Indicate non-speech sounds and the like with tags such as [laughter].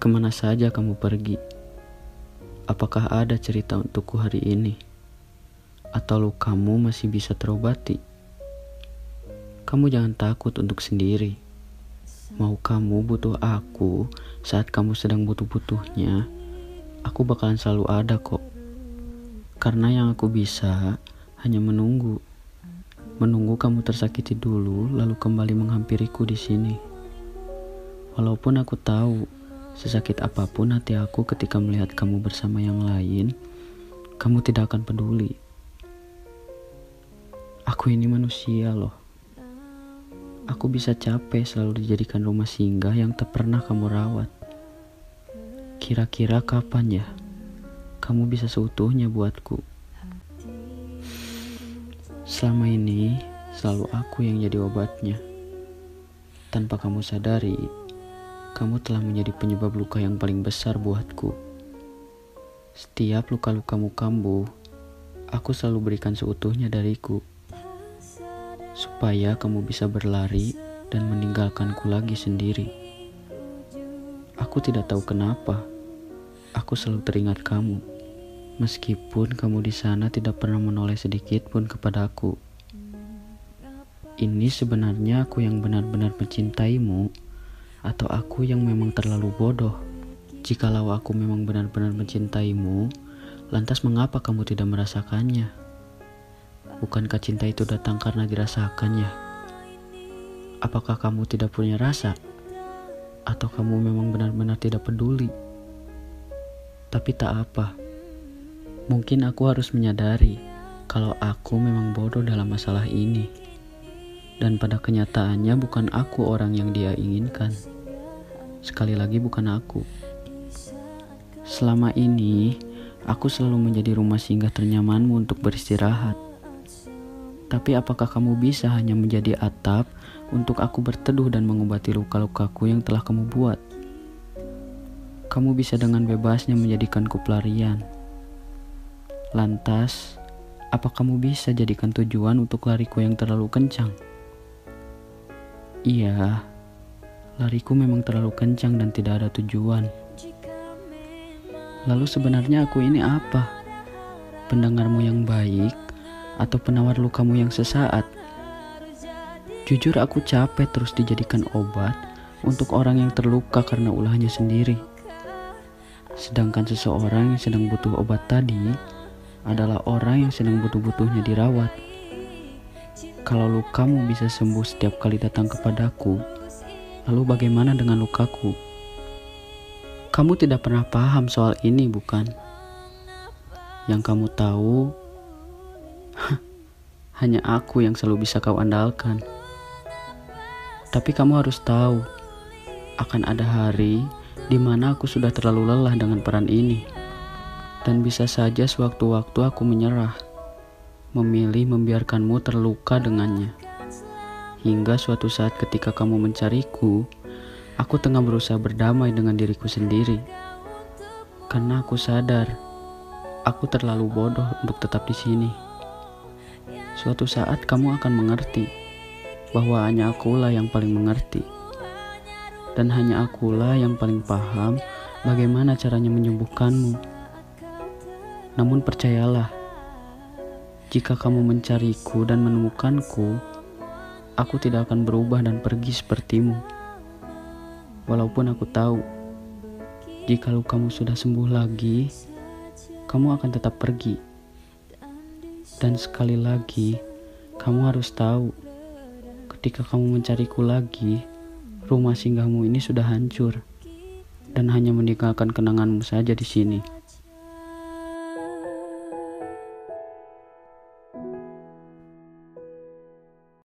Ke mana saja kamu pergi? Apakah ada cerita untukku hari ini? Atau lukamu masih bisa terobati? Kamu jangan takut untuk sendiri. Mau kamu butuh aku saat kamu sedang butuh-butuhnya, aku bakalan selalu ada kok. Karena yang aku bisa hanya menunggu. Menunggu kamu tersakiti dulu lalu kembali menghampiriku di sini. Walaupun aku tahu Sesakit apa pun hati aku ketika melihat kamu bersama yang lain, kamu tidak akan peduli. Aku ini manusia loh. Aku bisa capek selalu dijadikan rumah singgah yang tak pernah kamu rawat. Kira-kira kapan ya kamu bisa seutuhnya buatku? Selama ini selalu aku yang jadi obatnya. Tanpa kamu sadari, kamu telah menjadi penyebab luka yang paling besar buatku. Setiap luka-lukamu kambuh, aku selalu berikan seutuhnya dariku. Supaya kamu bisa berlari dan meninggalkanku lagi sendiri. Aku tidak tahu kenapa, aku selalu teringat kamu. Meskipun kamu di sana tidak pernah menoleh sedikit pun kepadaku. Ini sebenarnya aku yang benar-benar mencintaimu atau aku yang memang terlalu bodoh? Jikalau aku memang benar-benar mencintaimu, lantas mengapa kamu tidak merasakannya? Bukankah cinta itu datang karena dirasakannya? Apakah kamu tidak punya rasa? Atau kamu memang benar-benar tidak peduli? Tapi tak apa. Mungkin aku harus menyadari kalau aku memang bodoh dalam masalah ini dan pada kenyataannya bukan aku orang yang dia inginkan. Sekali lagi, bukan aku. Selama ini, aku selalu menjadi rumah singgah ternyamanmu untuk beristirahat. Tapi, apakah kamu bisa hanya menjadi atap untuk aku berteduh dan mengobati luka-lukaku yang telah kamu buat? Kamu bisa dengan bebasnya menjadikanku pelarian. Lantas, apa kamu bisa jadikan tujuan untuk lariku yang terlalu kencang? Iya, lariku memang terlalu kencang dan tidak ada tujuan. Lalu sebenarnya aku ini apa? Pendengarmu yang baik atau penawar lukamu yang sesaat? Jujur aku capek terus dijadikan obat untuk orang yang terluka karena ulahnya sendiri. Sedangkan seseorang yang sedang butuh obat tadi adalah orang yang sedang butuh-butuhnya dirawat. Kalau lukamu bisa sembuh setiap kali datang kepadaku, lalu bagaimana dengan lukaku? Kamu tidak pernah paham soal ini, bukan? Yang kamu tahu, [laughs] hanya aku yang selalu bisa kau andalkan. Tapi kamu harus tahu, akan ada hari di mana aku sudah terlalu lelah dengan peran ini. Dan bisa saja sewaktu-waktu aku menyerah memilih membiarkanmu terluka dengannya. Hingga suatu saat ketika kamu mencariku, aku tengah berusaha berdamai dengan diriku sendiri. Karena aku sadar, aku terlalu bodoh untuk tetap di sini. Suatu saat kamu akan mengerti bahwa hanya akulah yang paling mengerti. Dan hanya akulah yang paling paham bagaimana caranya menyembuhkanmu. Namun percayalah, jika kamu mencariku dan menemukanku, aku tidak akan berubah dan pergi sepertimu. Walaupun aku tahu, jika kamu sudah sembuh lagi, kamu akan tetap pergi. Dan sekali lagi, kamu harus tahu, ketika kamu mencariku lagi, rumah singgahmu ini sudah hancur dan hanya meninggalkan kenanganmu saja di sini.